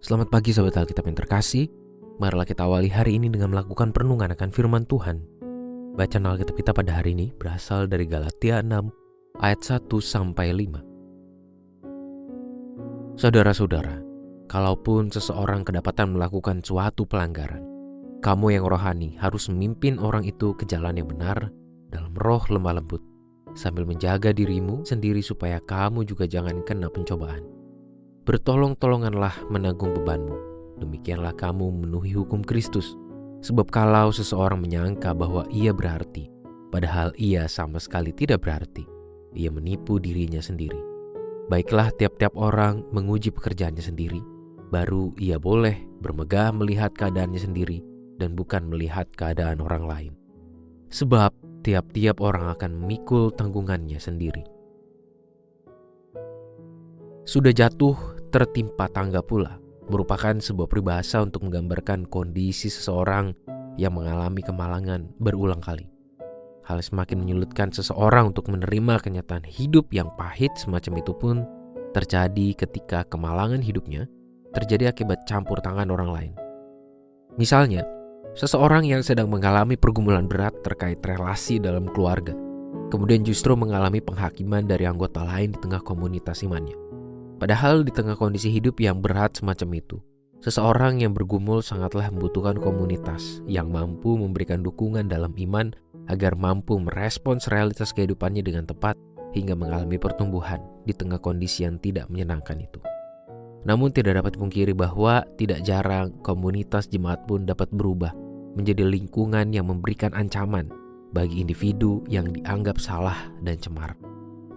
Selamat pagi sahabat Alkitab yang terkasih. Marilah kita awali hari ini dengan melakukan perenungan akan firman Tuhan. Bacaan Alkitab kita pada hari ini berasal dari Galatia 6 ayat 1 sampai 5. Saudara-saudara, kalaupun seseorang kedapatan melakukan suatu pelanggaran, kamu yang rohani harus memimpin orang itu ke jalan yang benar dalam roh lemah lembut, sambil menjaga dirimu sendiri supaya kamu juga jangan kena pencobaan. Bertolong-tolonganlah menanggung bebanmu. Demikianlah kamu memenuhi hukum Kristus. Sebab kalau seseorang menyangka bahwa ia berarti, padahal ia sama sekali tidak berarti, ia menipu dirinya sendiri. Baiklah tiap-tiap orang menguji pekerjaannya sendiri, baru ia boleh bermegah melihat keadaannya sendiri dan bukan melihat keadaan orang lain. Sebab tiap-tiap orang akan memikul tanggungannya sendiri. Sudah jatuh tertimpa tangga pula merupakan sebuah peribahasa untuk menggambarkan kondisi seseorang yang mengalami kemalangan berulang kali. Hal semakin menyulitkan seseorang untuk menerima kenyataan hidup yang pahit semacam itu pun terjadi ketika kemalangan hidupnya terjadi akibat campur tangan orang lain. Misalnya, seseorang yang sedang mengalami pergumulan berat terkait relasi dalam keluarga, kemudian justru mengalami penghakiman dari anggota lain di tengah komunitas imannya. Padahal di tengah kondisi hidup yang berat semacam itu, seseorang yang bergumul sangatlah membutuhkan komunitas yang mampu memberikan dukungan dalam iman agar mampu merespons realitas kehidupannya dengan tepat hingga mengalami pertumbuhan di tengah kondisi yang tidak menyenangkan itu. Namun tidak dapat dipungkiri bahwa tidak jarang komunitas jemaat pun dapat berubah menjadi lingkungan yang memberikan ancaman bagi individu yang dianggap salah dan cemar.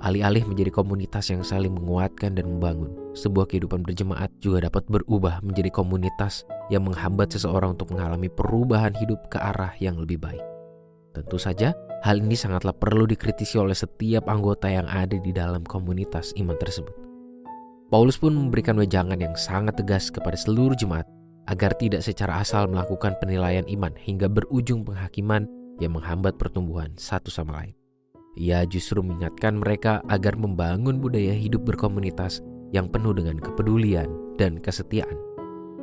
Alih-alih menjadi komunitas yang saling menguatkan dan membangun, sebuah kehidupan berjemaat juga dapat berubah menjadi komunitas yang menghambat seseorang untuk mengalami perubahan hidup ke arah yang lebih baik. Tentu saja, hal ini sangatlah perlu dikritisi oleh setiap anggota yang ada di dalam komunitas iman tersebut. Paulus pun memberikan wejangan yang sangat tegas kepada seluruh jemaat agar tidak secara asal melakukan penilaian iman hingga berujung penghakiman yang menghambat pertumbuhan satu sama lain. Ia justru mengingatkan mereka agar membangun budaya hidup berkomunitas yang penuh dengan kepedulian dan kesetiaan.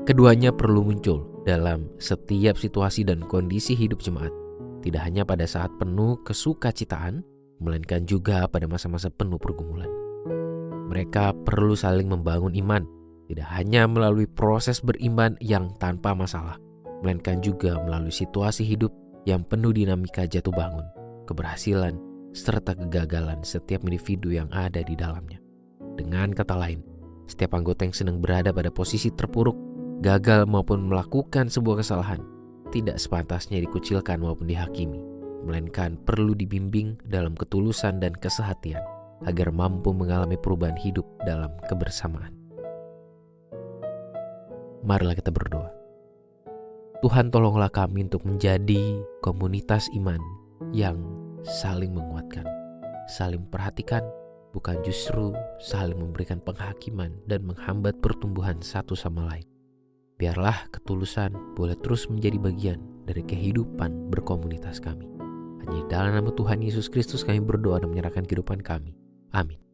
Keduanya perlu muncul dalam setiap situasi dan kondisi hidup jemaat, tidak hanya pada saat penuh kesukacitaan, melainkan juga pada masa-masa penuh pergumulan. Mereka perlu saling membangun iman, tidak hanya melalui proses beriman yang tanpa masalah, melainkan juga melalui situasi hidup yang penuh dinamika jatuh bangun, keberhasilan, serta kegagalan setiap individu yang ada di dalamnya. Dengan kata lain, setiap anggota yang sedang berada pada posisi terpuruk, gagal maupun melakukan sebuah kesalahan, tidak sepantasnya dikucilkan maupun dihakimi, melainkan perlu dibimbing dalam ketulusan dan kesehatian agar mampu mengalami perubahan hidup dalam kebersamaan. Marilah kita berdoa. Tuhan tolonglah kami untuk menjadi komunitas iman yang saling menguatkan, saling perhatikan, bukan justru saling memberikan penghakiman dan menghambat pertumbuhan satu sama lain. Biarlah ketulusan boleh terus menjadi bagian dari kehidupan berkomunitas kami. Hanya dalam nama Tuhan Yesus Kristus kami berdoa dan menyerahkan kehidupan kami. Amin.